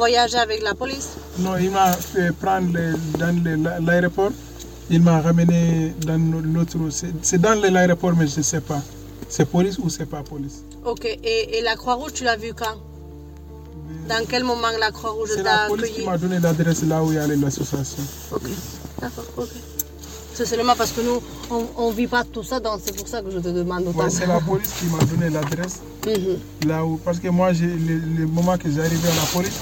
Voyagé avec la police Non, il m'a fait prendre dans l'aéroport. Il m'a ramené dans l'autre. C'est c'est dans l'aéroport, mais je ne sais pas. C'est police ou c'est pas police? Ok, et, et la Croix-Rouge, tu l'as vue quand? Dans quel moment la Croix-Rouge C'est t'a la police qui accueilli? m'a donné l'adresse là où il y a l'association. Ok, d'accord, ok. C'est seulement parce que nous, on ne vit pas tout ça, donc c'est pour ça que je te demande autant. Ouais, c'est la police qui m'a donné l'adresse Mhm. là où. Parce que moi, le, le moment que j'arrivais à la police,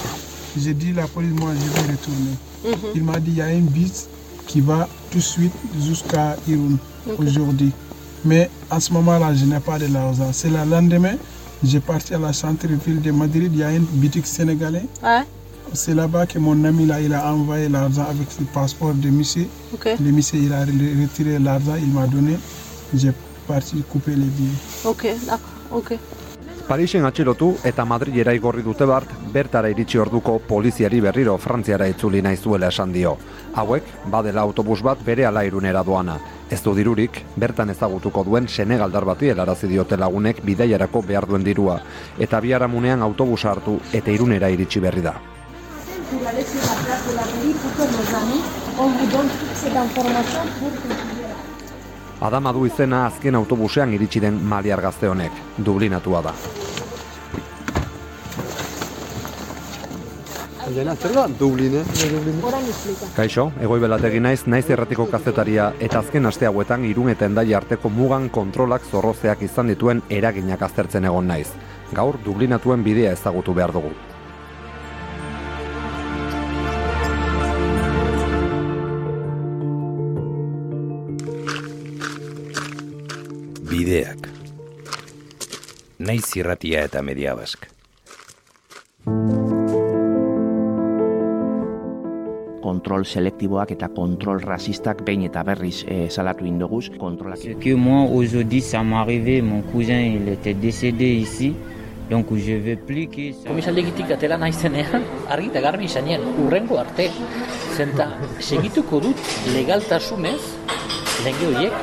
j'ai dit la police, moi, je vais retourner. Mhm. Il m'a dit il y a un bus qui va tout de suite jusqu'à Irun aujourd'hui. Mais à ce moment-là, je n'ai pas de l'argent. C'est le lendemain, j'ai parti à la centre-ville de Madrid. Il y a une boutique sénégalais. Ouais, C'est là-bas que mon ami là, il a envoyé l'argent avec le passeport de monsieur. Le monsieur, il a re- retiré l'argent, il m'a donné. J'ai parti couper les billets. Ok, d'accord, ok. Parisen atxilotu eta Madrilera igorri dute bart, bertara iritsi orduko poliziari berriro Frantziara itzuli nahi zuela esan dio. Hauek, badela autobus bat bere ala irunera doana. Ez du dirurik, bertan ezagutuko duen Senegaldar bati helarazi diote lagunek bidaiarako behar duen dirua. Eta biharamunean autobusa hartu eta irunera iritsi berri da. vous Adama du izena azken autobusean iritsi den maliar gazte honek, dublinatua da. Ahora me explica. Kaixo, egoibelategi naiz, naiz erratiko kazetaria eta azken aste hauetan irun eta endai arteko mugan kontrolak zorrozeak izan dituen eraginak aztertzen egon naiz. Gaur dublinatuen bidea ezagutu behar dugu. Bideak. Naiz irratia eta media bask. kontrol selektiboak eta kontrol rasistak behin eta berriz eh, salatu indoguz, kontrolak Ce que moi aujourd'hui ça m'est arrivé, mon cousin il était décédé ici, donc je plus que ça. Komisaldegitik atera naizenean, argi eta garbi izanean, urrengo arte. Zenta, segituko dut legaltasunez, lege horiek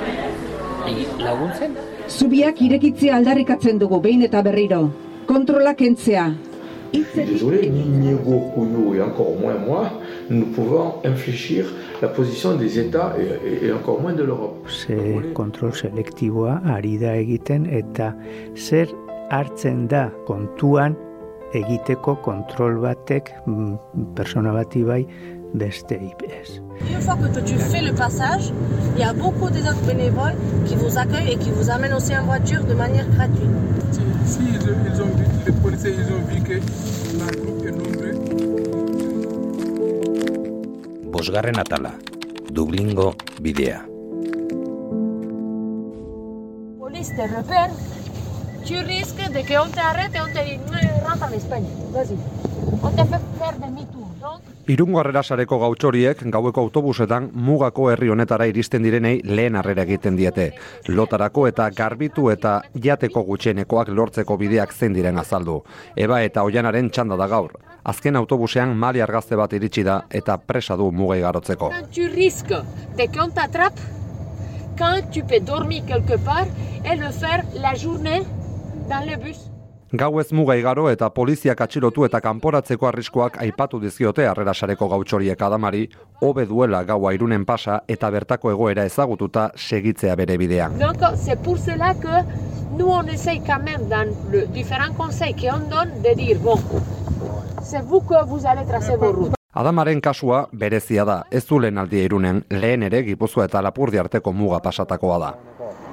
egi- laguntzen, Zubiak irekitzea aldarrikatzen dugu behin eta berriro. Kontrola kentzea. Désolé, ni Niego, Couillou et encore moins moi, nous pouvons infléchir la position des États et, et- et encore moins de l'Europe. ze kontrol selektiboa ari da egiten eta zer hartzen da kontuan egiteko kontrol batek mm, persona bati bai beste ez. Une fois que tu fais le passage, il y a beaucoup des autres bénévoles qui vous accueillent et qui vous amènent aussi en voiture de manière gratuite. Si, si ils, ont- ils ont vu, les policiers ils ont vu que la groupe est nombreux, Bosgarren atala. Dublingo bidea. police te repère, tu risques de qu'on t'arrête et on te dit "No, rentre en Espagne. Vas-y. Irungo harrera sareko gautxoriek gaueko autobusetan mugako herri honetara iristen direnei lehen harrera egiten diete. Lotarako eta garbitu eta jateko gutxienekoak lortzeko bideak zein diren azaldu. Eba eta oianaren txanda da gaur. Azken autobusean mali argazte bat iritsi da eta presa du mugai garotzeko. quand tu peux dormir quelque part et le faire la journée dans le bus. Gauez muga igaro eta poliziak atxilotu eta kanporatzeko arriskoak aipatu dizkiote harrera sareko gautxoriek adamari, hobe duela gaua irunen pasa eta bertako egoera ezagututa segitzea bere bidean. Donc, c'est pour cela que nous, on essaye quand même, dans le différents conseils qu'on donne, de dire, bon, c'est vous que vous allez tracer vos routes. Adamaren kasua berezia da, ez du lehen aldia irunen, lehen ere Gipuzkoa eta Lapurdi arteko muga pasatakoa da.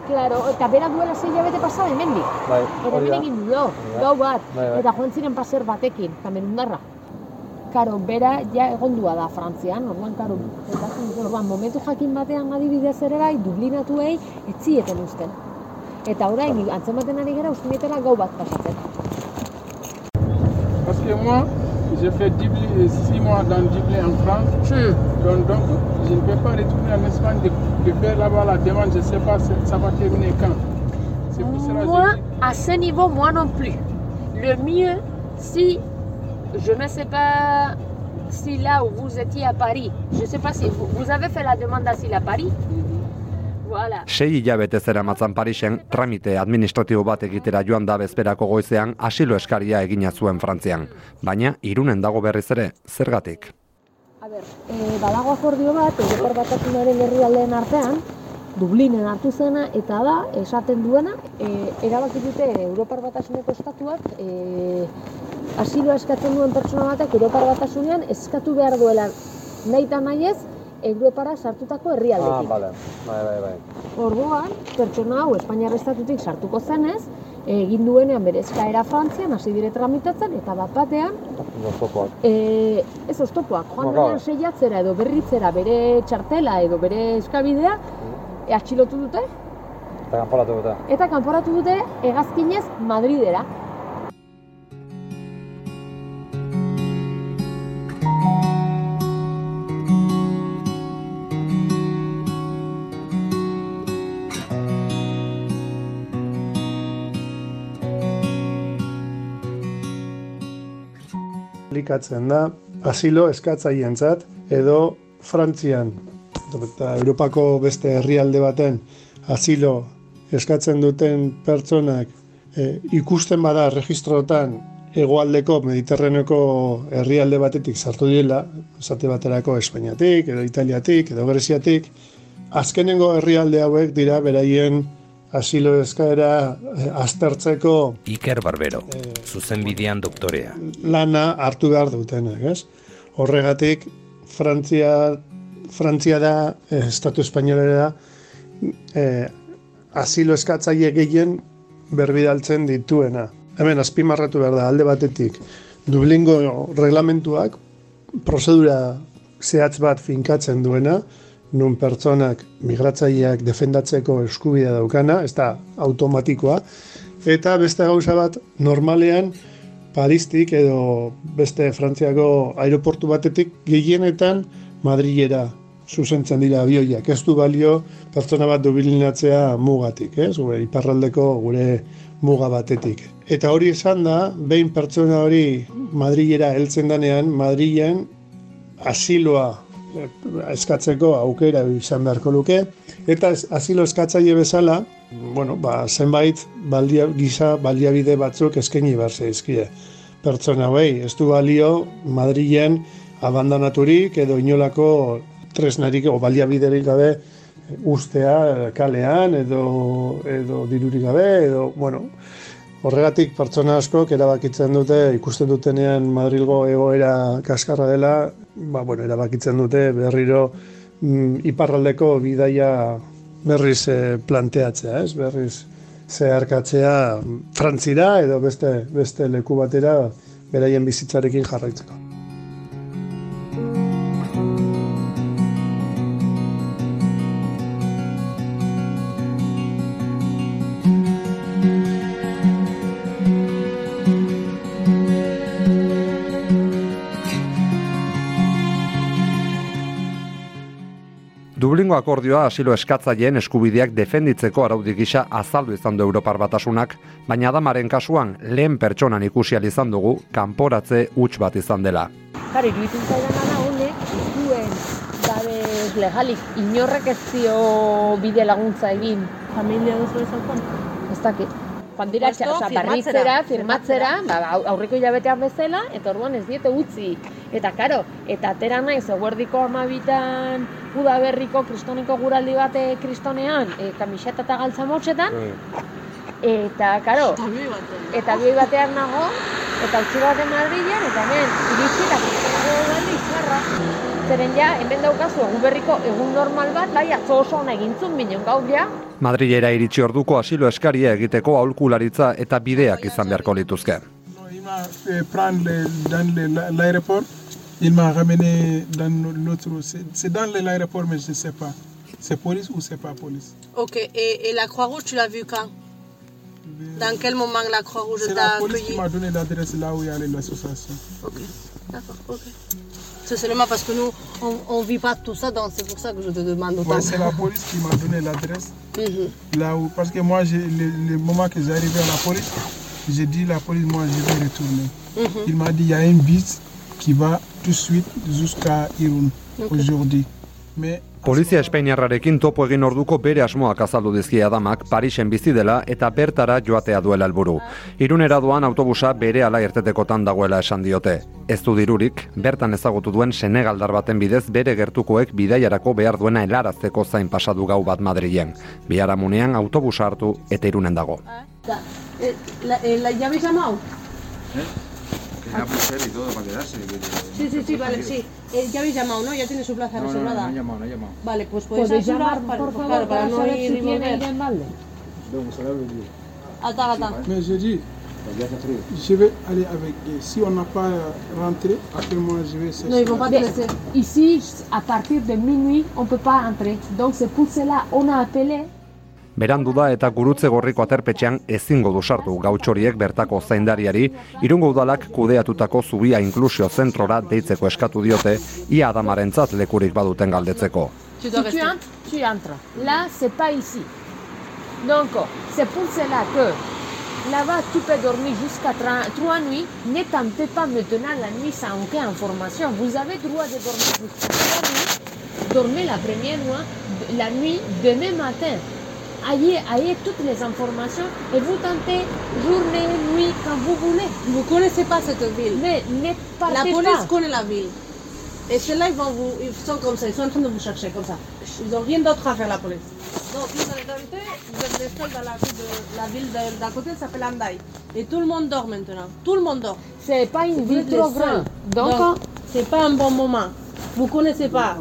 Claro, eta bera duela zei bete pasada hemendik. Bai, Eta hemen egin du, gau bat, eta joan ziren paser batekin, kamerundarra. Karo, bera ja egondua da Frantzian, orduan, karo, eta orduan, momentu jakin batean adibidez ere bai, dublinatuei etzieten uzten. Eta orain, antzematen ari gara, ustimetela gau bat pasatzen. Parce que moi, j'ai fait 10 bli- six mois dans Dublin en France. Donc, donc, je ne peux pas retourner en Espagne de, de faire là-bas la demande. Je ne sais pas ça ça va terminer quand. Pour cela Moi, je à ce niveau, moi non plus. Le mieux, si je ne sais pas si là où vous étiez à Paris, je ne sais pas si vous, vous avez fait la demande d'asile à Paris. Sei hilabete zera matzan Parisen, tramite administratibo bat egitera joan da bezperako goizean asilo eskaria egina zuen Frantzian. Baina, irunen dago berriz ere, zergatik. A ber, e, badago akordio bat, Europar Batasunaren herrialdeen artean, Dublinen hartu zena, eta da, esaten duena, e, erabaki dute Europar Batasuneko estatuak, e, asiloa eskatzen duen pertsona batek Europar Batasunean eskatu behar duela nahi eta nahi ez, Europara sartutako herrialdekin. Ah, bale, bai, bai, bai. Orduan, pertsona hau Espainiar estatutik sartuko zenez, egin duenean bere eskaera Frantzian, hasi dire tramitatzen, eta bat batean, Oztopoak. e, ez oztopoak, joan denean seiatzera edo berritzera bere txartela edo bere eskabidea, e, atxilotu dute, Eta kanporatu dute. eta kanporatu dute hegazkinez Madridera. Aplikatzen da asilo eskatzaileentzat edo Frantzian. Eta Europako beste herrialde baten asilo eskatzen duten pertsonak e, ikusten bada registrotan hegoaldeko Mediterraneoko herrialde batetik sartu direla, esate baterako Espainiatik edo Italiatik edo Greziatik, azkenengo herrialde hauek dira beraien asilo eskaera eh, aztertzeko Iker Barbero, zuzenbidean doktorea. lana hartu behar dutenak, ez? Horregatik, Frantzia, Frantzia da, eh, Estatu Espainolera, eh, asilo eskatzaile gehien berbidaltzen dituena. Hemen, azpimarratu behar da, alde batetik, Dublingo reglamentuak prozedura zehatz bat finkatzen duena, nun pertsonak migratzaileak defendatzeko eskubidea daukana, ez da automatikoa, eta beste gauza bat, normalean, Paristik edo beste Frantziako aeroportu batetik gehienetan Madrilera zuzentzen dira abioiak. Ez du balio pertsona bat dubilinatzea mugatik, ez? Gure iparraldeko gure muga batetik. Eta hori esan da, behin pertsona hori Madrilera heltzen danean, Madrilen asiloa eskatzeko aukera izan beharko luke, eta asilo eskatzaile bezala, bueno, ba, zenbait baldia, gisa baliabide batzuk eskaini behar zaizkie pertsona hauei. Ez du balio Madrilen abandonaturik edo inolako tresnarik o baliabiderik gabe ustea kalean edo edo dirurik gabe edo bueno Horregatik pertsona askok erabakitzen dute ikusten dutenean Madrilgo egoera kaskarra dela, ba, bueno, erabakitzen dute berriro mm, iparraldeko bidaia berriz eh, planteatzea, ez? Berriz zeharkatzea Frantzira edo beste beste leku batera beraien bizitzarekin jarraitzeko. Akordioa asilo eskatzaileen eskubideak defenditzeko araudi gisa azaldu izan du Europar Batasunak, baina adamaren kasuan lehen pertsonan ikusi izan dugu kanporatze huts bat izan dela. Jari, iruditzen zaidana da honek, duen babes legalik, inorrek ez dio bide laguntza egin. Familia duzu ezaukan? Ez dakit. Joan dira, firmatzera, barritzera, firmatzera, firmatzera. ba, au- aurreko hilabetean bezala, eta orduan ez diete utzi. Eta karo, eta atera naiz, eguerdiko amabitan, udaberriko kristoneko guraldi bate kristonean, e, kamiseta eta galtza motxetan, eta karo, eta bioi batean nago, eta utzi baten Madrilen, eta hemen, iritsi eta kristoneko izarra. Zeren ja, hemen daukazu egun berriko egun normal bat, bai, atzo oso ona egintzun binen gaur ja, Madrilera iritsi orduko asilo eskaria egiteko aholkularitza eta bideak izan beharko lituzke. C'est c'est dans le- l'aéroport, mais je ne sais pas. C'est police ou c'est pas police Ok, et, et la Croix-Rouge, tu l'as vu quand Dans quel moment la Croix-Rouge C'est t'a la police qui accueilli m'a donné l'adresse là où il y a l'association. Ok, d'accord, ok. C'est seulement parce que nous, on ne vit pas tout ça, donc c'est pour ça que je te demande autant. Ouais, c'est la police qui m'a donné l'adresse. Mhm. Là où, parce que moi, le, le moment que j'arrivais à la police, j'ai dit la police, moi, je vais retourner. Mhm. Il m'a dit, il y a un bus qui va tout de suite jusqu'à Irun aujourd'hui. Me Polizia Espainiarrarekin topo egin orduko bere asmoak azaldu dizki Adamak Parisen bizi dela eta bertara joatea duela helburu. Irunera doan autobusa bere ala irtetekotan dagoela esan diote. Ez du dirurik, bertan ezagutu duen Senegaldar baten bidez bere gertukoek bidaiarako behar duena helarazteko zain pasadu gau bat Madrilen. Biharamunean autobusa hartu eta irunen dago. Eh, la, eh, la, ¿Ya habéis llamado? Tenía pulsera y todo para quedarse. Sí, sí, sí, vale, sí. Eh, ya habéis llamado, ¿no? Ya tiene su plaza No, no, no, reservada. no he llamado, no he llamado. Vale, pues podéis, ¿Podéis asegurar llamar, para, por favor, claro, para para no saber ir si y tiene volver. aire en balde? Donc, ça va le dire. Attends, attends. Mais je dis, je vais aller avec eux. Si on n'a pas rentré, après moi je vais chercher. No, ils vont pas te Mais laisser. Ici, à partir de minuit, on peut pas entrer. Donc c'est pour cela on a appelé Berandu da eta gurutze gorriko aterpetxean ezingo du sartu gautxoriek bertako zaindariari, irungo udalak kudeatutako zubia inklusio zentrora deitzeko eskatu diote, ia adamarentzat lekurik baduten galdetzeko. Si tu entres, tu entres. Là, c'est pas ici. Donc, c'est pour cela que là-bas, tu peux dormir jusqu'à trois nuits. Ne tentez pas maintenant la nuit sans aucune information. Vous avez droit de dormir jusqu'à trois nuits. Dormez la première nuit, la nuit, demain matin. Ayez, ayez toutes les informations et vous tentez journée, nuit, quand vous voulez. Vous connaissez pas cette ville. Mais ne partez La police pas. connaît la ville. Et ceux-là, ils vont vous, ils sont comme ça, ils sont en train de vous chercher comme ça. Ils ont rien d'autre à faire la police. Donc vous allez tenter, vous êtes les seuls dans la ville de la ville d'à côté, ça s'appelle Andai. Et tout le monde dort maintenant. Tout le monde dort. C'est pas une ville trop grande. Donc, Donc, c'est pas un bon moment. Vous connaissez pas.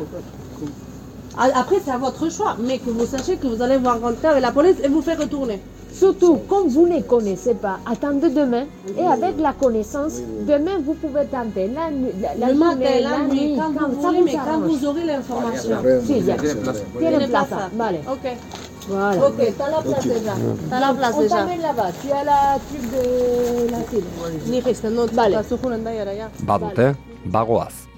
Après, c'est à votre choix, mais que vous sachiez que vous allez vous rencontrer avec la police et vous faire retourner. Surtout, comme vous ne connaissez pas, attendez demain. Et avec la connaissance, demain, vous pouvez tenter la, nuit, la, la le journée, matin, la, nuit, quand, quand vous ça voulez, vous mais quand vous aurez l'information. Ya. Tiene plaza. Vale. Ok. Voilà. Ok, t'as la place déjà. T'as la place On déjà. t'amène là-bas. Tu as la truc de la file. Ni reste, no, Vale. Badute, bagoaz.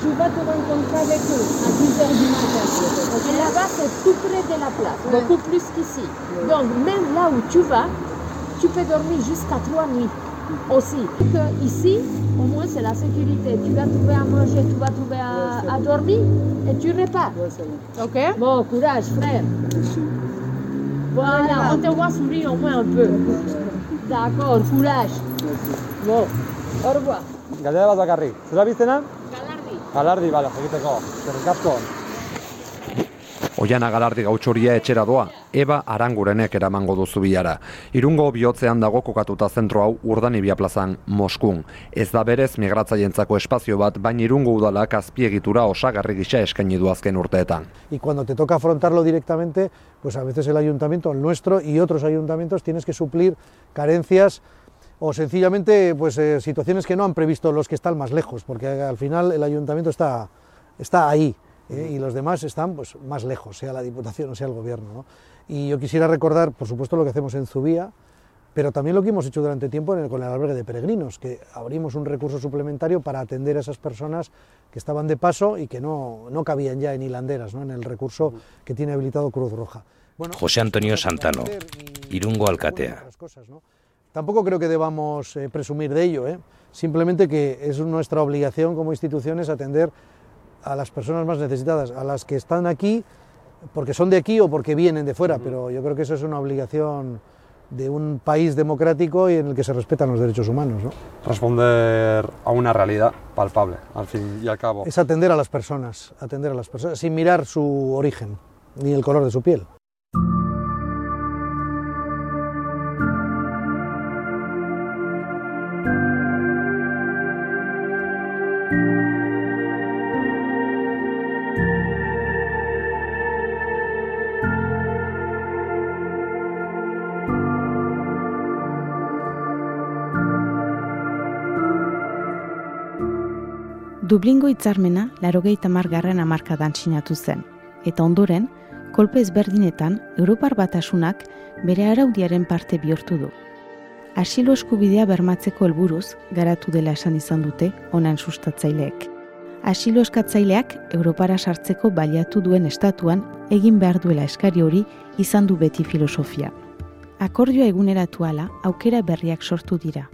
Tu vas te rencontrer avec eux à 10h du matin. Et là-bas, c'est tout près de la place, beaucoup plus qu'ici. Donc, même là où tu vas, tu peux dormir jusqu'à trois nuits aussi. Que ici, au moins, c'est la sécurité. Tu vas trouver à manger, tu vas trouver à, à dormir et tu repars. Ok? Bon, courage, frère. Voilà, on te voit sourire au moins un peu. D'accord, courage. Bon, au revoir. Galdera bat bakarrik. Zura biztena? Galardi. Galardi, bala, egiteko. Zerrik asko. Oiana galardi gautxoria etxera doa, Eba Arangurenek eramango duzu bilara. Irungo bihotzean dago kokatuta zentro hau urdanibia plazan Moskun. Ez da berez migratzaientzako espazio bat, baina irungo udalak azpiegitura osagarri gisa eskaini du azken urteetan. y cuando te toca afrontarlo directamente, pues a veces el ayuntamiento, el nuestro y otros ayuntamientos, tienes que suplir carencias o sencillamente pues eh, situaciones que no han previsto los que están más lejos, porque al final el ayuntamiento está, está ahí ¿eh? y los demás están pues, más lejos, sea la Diputación o sea el Gobierno. ¿no? Y yo quisiera recordar, por supuesto, lo que hacemos en Zubía, pero también lo que hemos hecho durante tiempo en el- con el albergue de peregrinos, que abrimos un recurso suplementario para atender a esas personas que estaban de paso y que no, no cabían ya en hilanderas, ¿no? en el recurso que tiene habilitado Cruz Roja. José Antonio Santano, Irungo Alkatea. Tampoco creo que debamos eh, presumir de ello, ¿eh? simplemente que es nuestra obligación como instituciones atender a las personas más necesitadas, a las que están aquí porque son de aquí o porque vienen de fuera, pero yo creo que eso es una obligación de un país democrático y en el que se respetan los derechos humanos. ¿no? Responder a una realidad palpable, al fin y al cabo. Es atender a las personas, atender a las personas sin mirar su origen ni el color de su piel. Dublingo hitzarmena larogeita margarren amarkadan sinatu zen, eta ondoren, kolpe ezberdinetan Europar batasunak bere araudiaren parte bihurtu du. Asilo eskubidea bermatzeko helburuz garatu dela esan izan dute onan sustatzaileek. Asilo eskatzaileak Europara sartzeko baliatu duen estatuan egin behar duela eskari hori izan du beti filosofia. Akordioa eguneratu ala, aukera berriak sortu dira.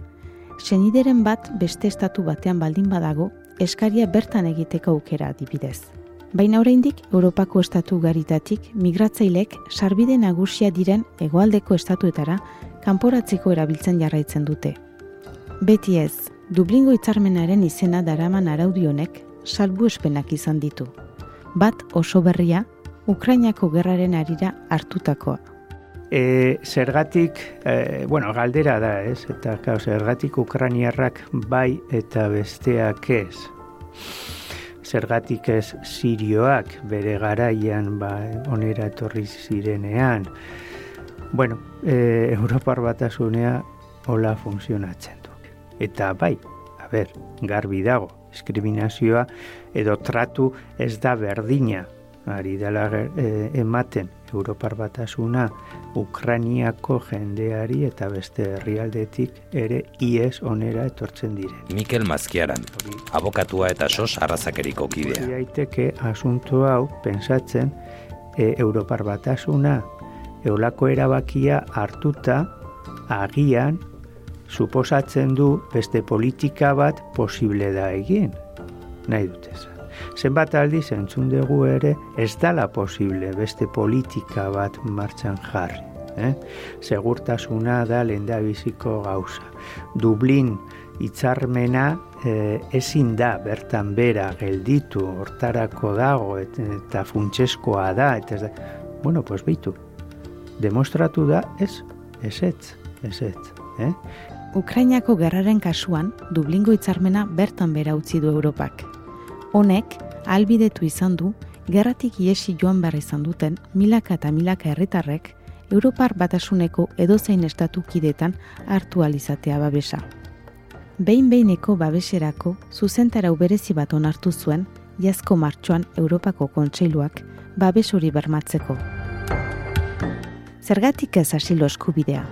Senideren bat beste estatu batean baldin badago, eskaria bertan egiteko aukera adibidez. Baina oraindik Europako estatu garitatik migratzailek sarbide nagusia diren hegoaldeko estatuetara kanporatzeko erabiltzen jarraitzen dute. Beti ez, Dublingo hitzarmenaren izena daraman araudi honek salbuespenak izan ditu. Bat oso berria, Ukrainako gerraren arira hartutakoa. E, zergatik, e, bueno, galdera da, ez? Eta, kau, zergatik Ukrainiarrak bai eta besteak ez. Zergatik ez sirioak bere garaian ba, onera etorri zirenean. Bueno, e, Europar batasunea hola funtzionatzen du. Eta bai, a ber, garbi dago, diskriminazioa edo tratu ez da berdina ari dela e, ematen Europar batasuna Ukrainiako jendeari eta beste herrialdetik ere IES onera etortzen dire. Mikel Mazkiaran, abokatua eta sos arrazakeriko kidea. Iaiteke asunto hau pensatzen e, Europar batasuna eolako erabakia hartuta agian suposatzen du beste politika bat posible da egin. Nahi dutez zenbat aldiz entzun dugu ere ez dala posible beste politika bat martxan jarri. Eh? Segurtasuna da lenda biziko gauza. Dublin hitzarmena eh, ezin da bertan bera gelditu hortarako dago et, eta funtseskoa da eta ez. Bueno, pues bitu. Demostratu da ez, ez ez, ez ez. Eh? Ukrainako gerraren kasuan, Dublingo hitzarmena bertan bera utzi du Europak. Honek, albidetu izan du, gerratik iesi joan behar izan duten milaka eta milaka herritarrek Europar batasuneko edozein estatu kidetan hartu alizatea babesa. Behin behineko babeserako zuzentarau berezi bat onartu zuen, jazko martxoan Europako kontseiluak babes hori bermatzeko. Zergatik ez asilo eskubidea?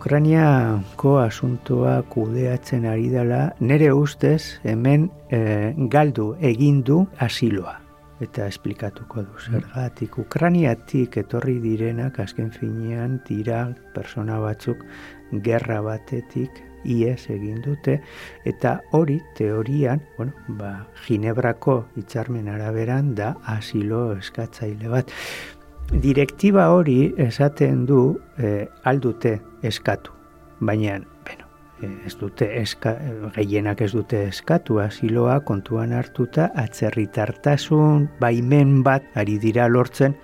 Ukrainiako asuntoa kudeatzen ari dela, nere ustez hemen e, galdu egin du asiloa. Eta esplikatuko du zergatik. Ukrainiatik etorri direnak azken finean dira persona batzuk gerra batetik ies egin dute eta hori teorian, bueno, ba, Ginebrako hitzarmen araberan da asilo eskatzaile bat direktiba hori esaten du e, aldute eskatu. Baina, bueno, eh, ez dute eska, gehienak ez dute eskatu asiloa kontuan hartuta atzerritartasun baimen bat ari dira lortzen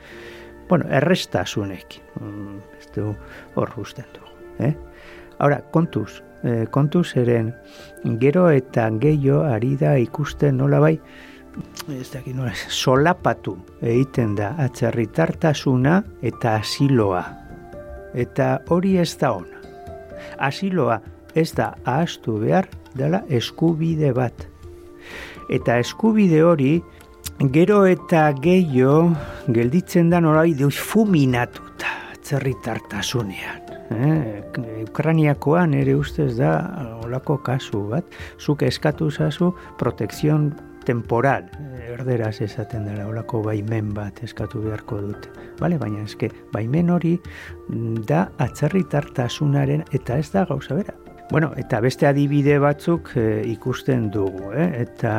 bueno, errestasunek mm, ez du hor guzten du eh? Ahora, kontuz eh, kontuz eren gero eta gehiago ari da ikusten nola bai ez dakit nola, solapatu egiten da atzerritartasuna eta asiloa. Eta hori ez da ona. Asiloa ez da ahastu behar dela eskubide bat. Eta eskubide hori gero eta gehiago gelditzen da norai fuminatuta atzerritartasunean. Eh, Ukraniakoan ere ustez da olako kasu bat, zuk eskatu zazu protekzion temporal, erderaz esaten dela, olako baimen bat eskatu beharko dute. Bale, baina eske, baimen hori da atzerritartasunaren eta ez da gauza bera. Bueno, eta beste adibide batzuk eh, ikusten dugu, eh? eta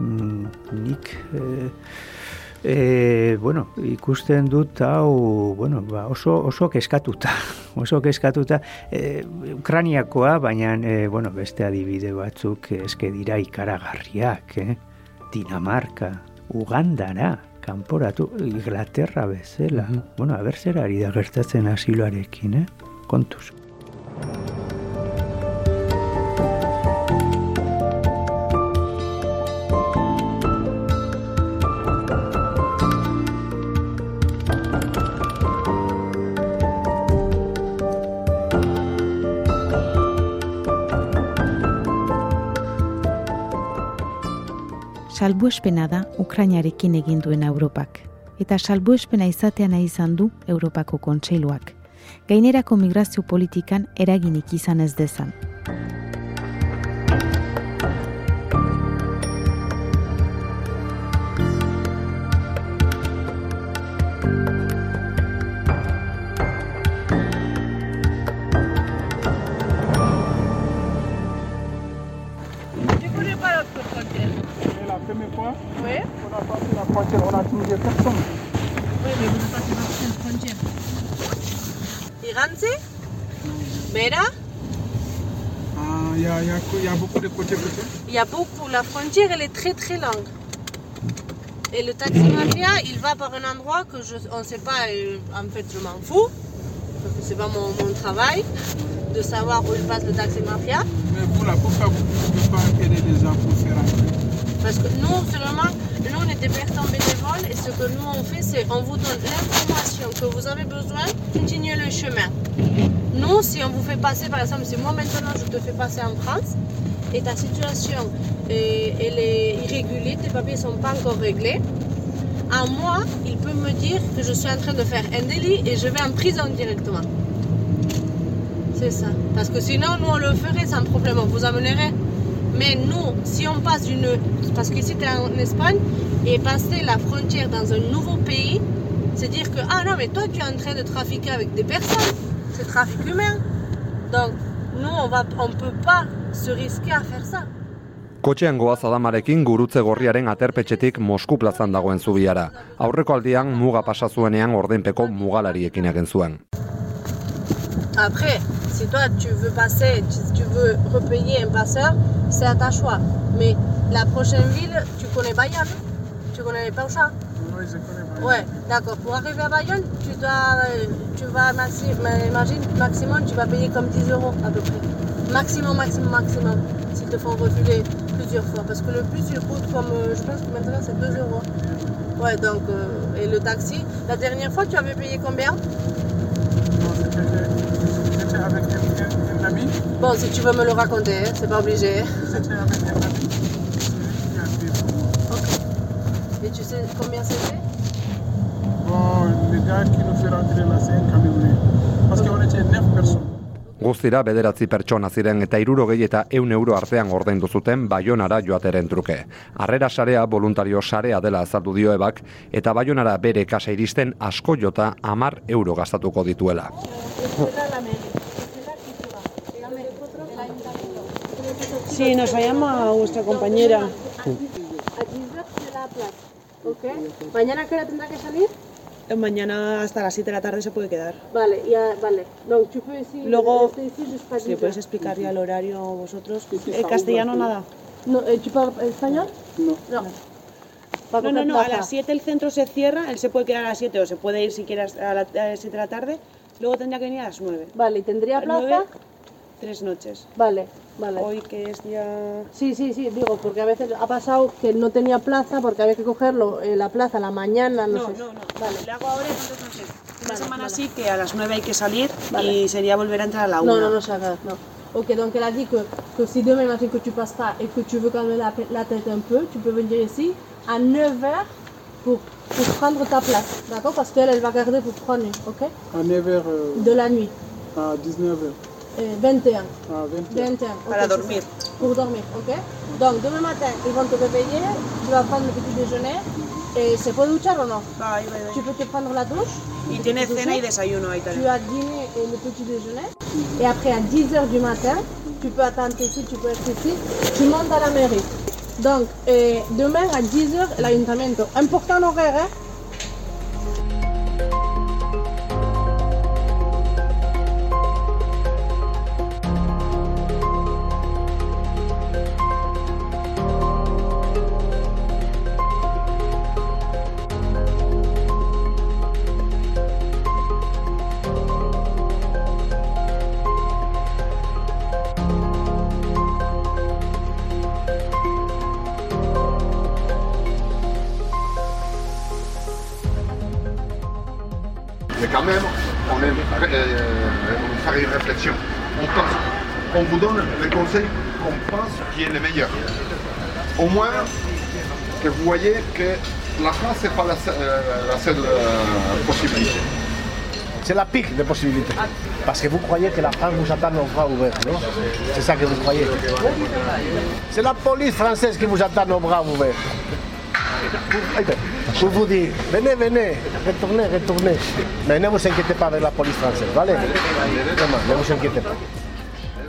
mm, nik eh, e, bueno, ikusten dut hau bueno, ba, oso, oso keskatuta, oso keskatuta e, Ukraniakoa, baina e, bueno, beste adibide batzuk eske dira ikaragarriak, eh? Dinamarka, Ugandara, kanporatu, Inglaterra bezala. Mm -hmm. Bueno, haber zer ari da gertatzen asiloarekin, eh? Kontuz. Salbuespena da Ukrainarekin egin duen Europak. Eta salbuespena izatean nahi izan du Europako kontseiluak. Gainerako migrazio politikan eraginik izan ez dezan. A passé la frontière, on a trouvé personne. Oui, mais vous passez par quelle frontière Iranzi Bera Ah, il y a, il y, a, il y a beaucoup de côtés. Il y a beaucoup. La frontière, elle est très très longue. Et le taxi mafia, il va par un endroit que je, on ne sait pas. et en fait, je m'en fous. Parce que c'est pas mon, mon travail de savoir où il passe le taxi mafia. Mais vous, là, pourquoi vous ne pouvez pas aider les gens pour faire un Parce que nous, seulement, nous, on est des personnes bénévoles et ce que nous, on fait, c'est on vous donne l'information que vous avez besoin, continuez le chemin. Nous, si on vous fait passer, par exemple, si moi maintenant je te fais passer en France et ta situation elle est irrégulière, tes papiers ne sont pas encore réglés, à moi, il peut me dire que je suis en train de faire un délit et je vais en prison directement. C'est ça. Parce que sinon, nous, on le ferait sans problème, on vous amènerait. Mais nous, si on passe une... Parce qu'ici, tu es en Espagne, et passer la frontière dans un nouveau pays, c'est dire que, ah non, mais toi, tu es en train de trafiquer avec des personnes. C'est trafic humain. Donc, nous, on va, on peut pas se risquer à faire ça. Kotxean goaz adamarekin gurutze gorriaren aterpetxetik Mosku plazan dagoen zubiara. Aurreko aldian muga pasa zuenean ordenpeko mugalariekin egin zuen. Après, si toi tu veux passer, tu veux repayer un passeur, c'est à ta choix. Mais la prochaine ville, tu connais Bayonne? Tu connais Paucha Oui, je connais. Ouais, d'accord. Pour arriver à Bayonne, tu dois, euh, tu vas maxi, imagine maximum, tu vas payer comme 10 euros à peu près. Maximum, maximum, maximum. S'ils te font refuler plusieurs fois, parce que le bus il coûte comme, euh, je pense que maintenant c'est 2 euros. Ouais, donc euh, et le taxi. La dernière fois, tu avais payé combien? Bon, si tu veux me le raconter, c'est pas obligé. Moi. Et tu sais combien c'était Bon, le gars qui nous fait rentrer là, c'est un Camerounais. Parce qu'on était neuf personnes. Guztira bederatzi pertsona ziren eta irurogei eta eun euro artean ordaindu zuten Baionara joateren truke. Harrera sarea voluntario sarea dela azaldu dio ebak eta Baionara bere kasa iristen asko jota amar euro gastatuko dituela. Sí, nos llama a vuestra compañera. A 10 heures, c'est la place. Ok. ¿Mañana qué hora tendrá que salir? Mañana hasta las 7 de la tarde se puede quedar. Vale, ya, vale. Ici, Luego, rester ici jusqu'à 10 si puedes explicar ya el horario vosotros. Eh, castellano nada. No, eh, ¿Tu parles espagnol No. No. No, no, no, a las 7 el centro se cierra, él se puede quedar a las 7 o se puede ir si quieres a las 7 de la tarde, luego tendría que venir a las 9. Vale, ¿y tendría plaza? Tres noches. Vale, vale. Hoy que es ya... Sí, sí, sí, digo, porque a veces ha pasado que no tenía plaza porque había que cogerlo eh, la plaza a la mañana, no, No, sé. no, no. Vale. Le hago ahora, entonces no sé. Una semana sí que a las 9 hay que salir y sería volver a entrar a la 1. Non, non, non, ça va, non. Ok, donc elle a dit que, que si demain matin que tu passes pas et que tu veux même la, la tête un peu, tu peux venir ici à 9h pour, pour prendre ta place, d'accord Parce qu'elle, elle va garder pour nuits, ok À 9h, De la nuit, à 19h. Euh, 21. À 20h. 21. ok, Para c'est dormir. Pour dormir, ok Donc demain matin, ils vont te réveiller, tu vas prendre le petit déjeuner. Et c'est pour duchar ou non? Tu peux te prendre la douche tiene doucher. cena y desayuno Tu as dîné et le petit déjeuner. Et après, à 10h du matin, tu peux attendre ici, tu peux être ici. Tu montes à la mairie. Donc, demain à 10h, l'ayuntamiento. Important l'horaire, hein on vous donne les conseils qu'on pense qui est le meilleur. Au moins, que vous voyez que la France, c'est pas la, euh, seule euh, possibilité. C'est la pire des possibilités. Parce que vous croyez que la France vous attend aux bras ouverts, non? C'est ça que vous croyez. C'est la police française qui vous attend aux bras ouverts. Pour vous dire, venez, venez, retournez, retournez. Mais ne vous inquiétez pas avec la police française, allez ne vous inquiétez pas.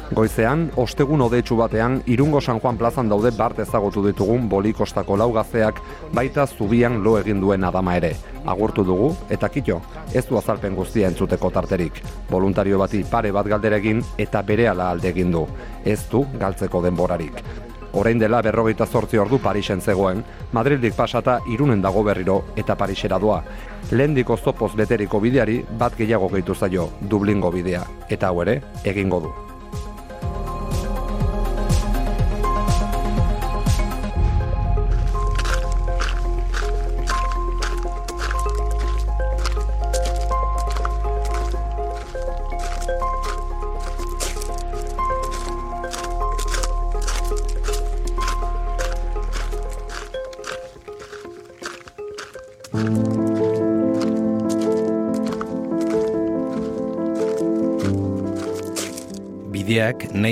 Goizean, ostegun odeitsu batean, irungo San Juan plazan daude bart ezagutu ditugun bolikostako laugazeak baita zubian lo egin duen adama ere. Agurtu dugu, eta kito, ez du azalpen guztia entzuteko tarterik. Voluntario bati pare bat galderegin eta bere ala alde egin du. Ez du galtzeko denborarik. Orain dela berrogeita zortzi ordu Parisen zegoen, Madrildik pasata irunen dago berriro eta Parisera doa. Lehendik oztopoz beteriko bideari bat gehiago gehitu zaio Dublingo bidea, eta hau ere, egingo du.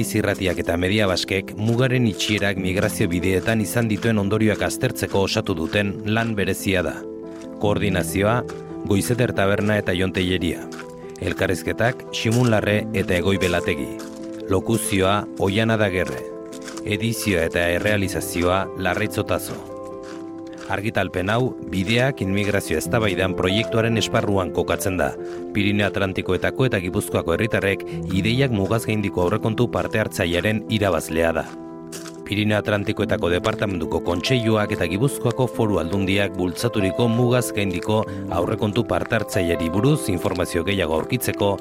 Naiz irratiak eta media baskek mugaren itxierak migrazio bideetan izan dituen ondorioak aztertzeko osatu duten lan berezia da. Koordinazioa, goizeter taberna eta jonteieria. Elkarrizketak, simunlarre eta egoi belategi. Lokuzioa, oiana da gerre. Edizioa eta errealizazioa, larreitzotazo. Argitalpen hau, bideak inmigrazio eztabaidan proiektuaren esparruan kokatzen da. Pirineo Atlantikoetako eta Gipuzkoako herritarrek ideiak mugaz gaindiko aurrekontu parte hartzailearen irabazlea da. Pirineo Atlantikoetako departamentuko kontseiluak eta Gipuzkoako foru aldundiak bultzaturiko mugaz gaindiko aurrekontu parte hartzaileari buruz informazio gehiago aurkitzeko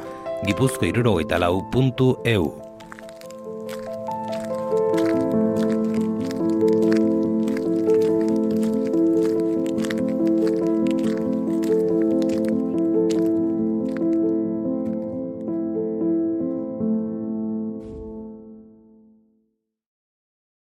gipuzko irurogeita lau.eu.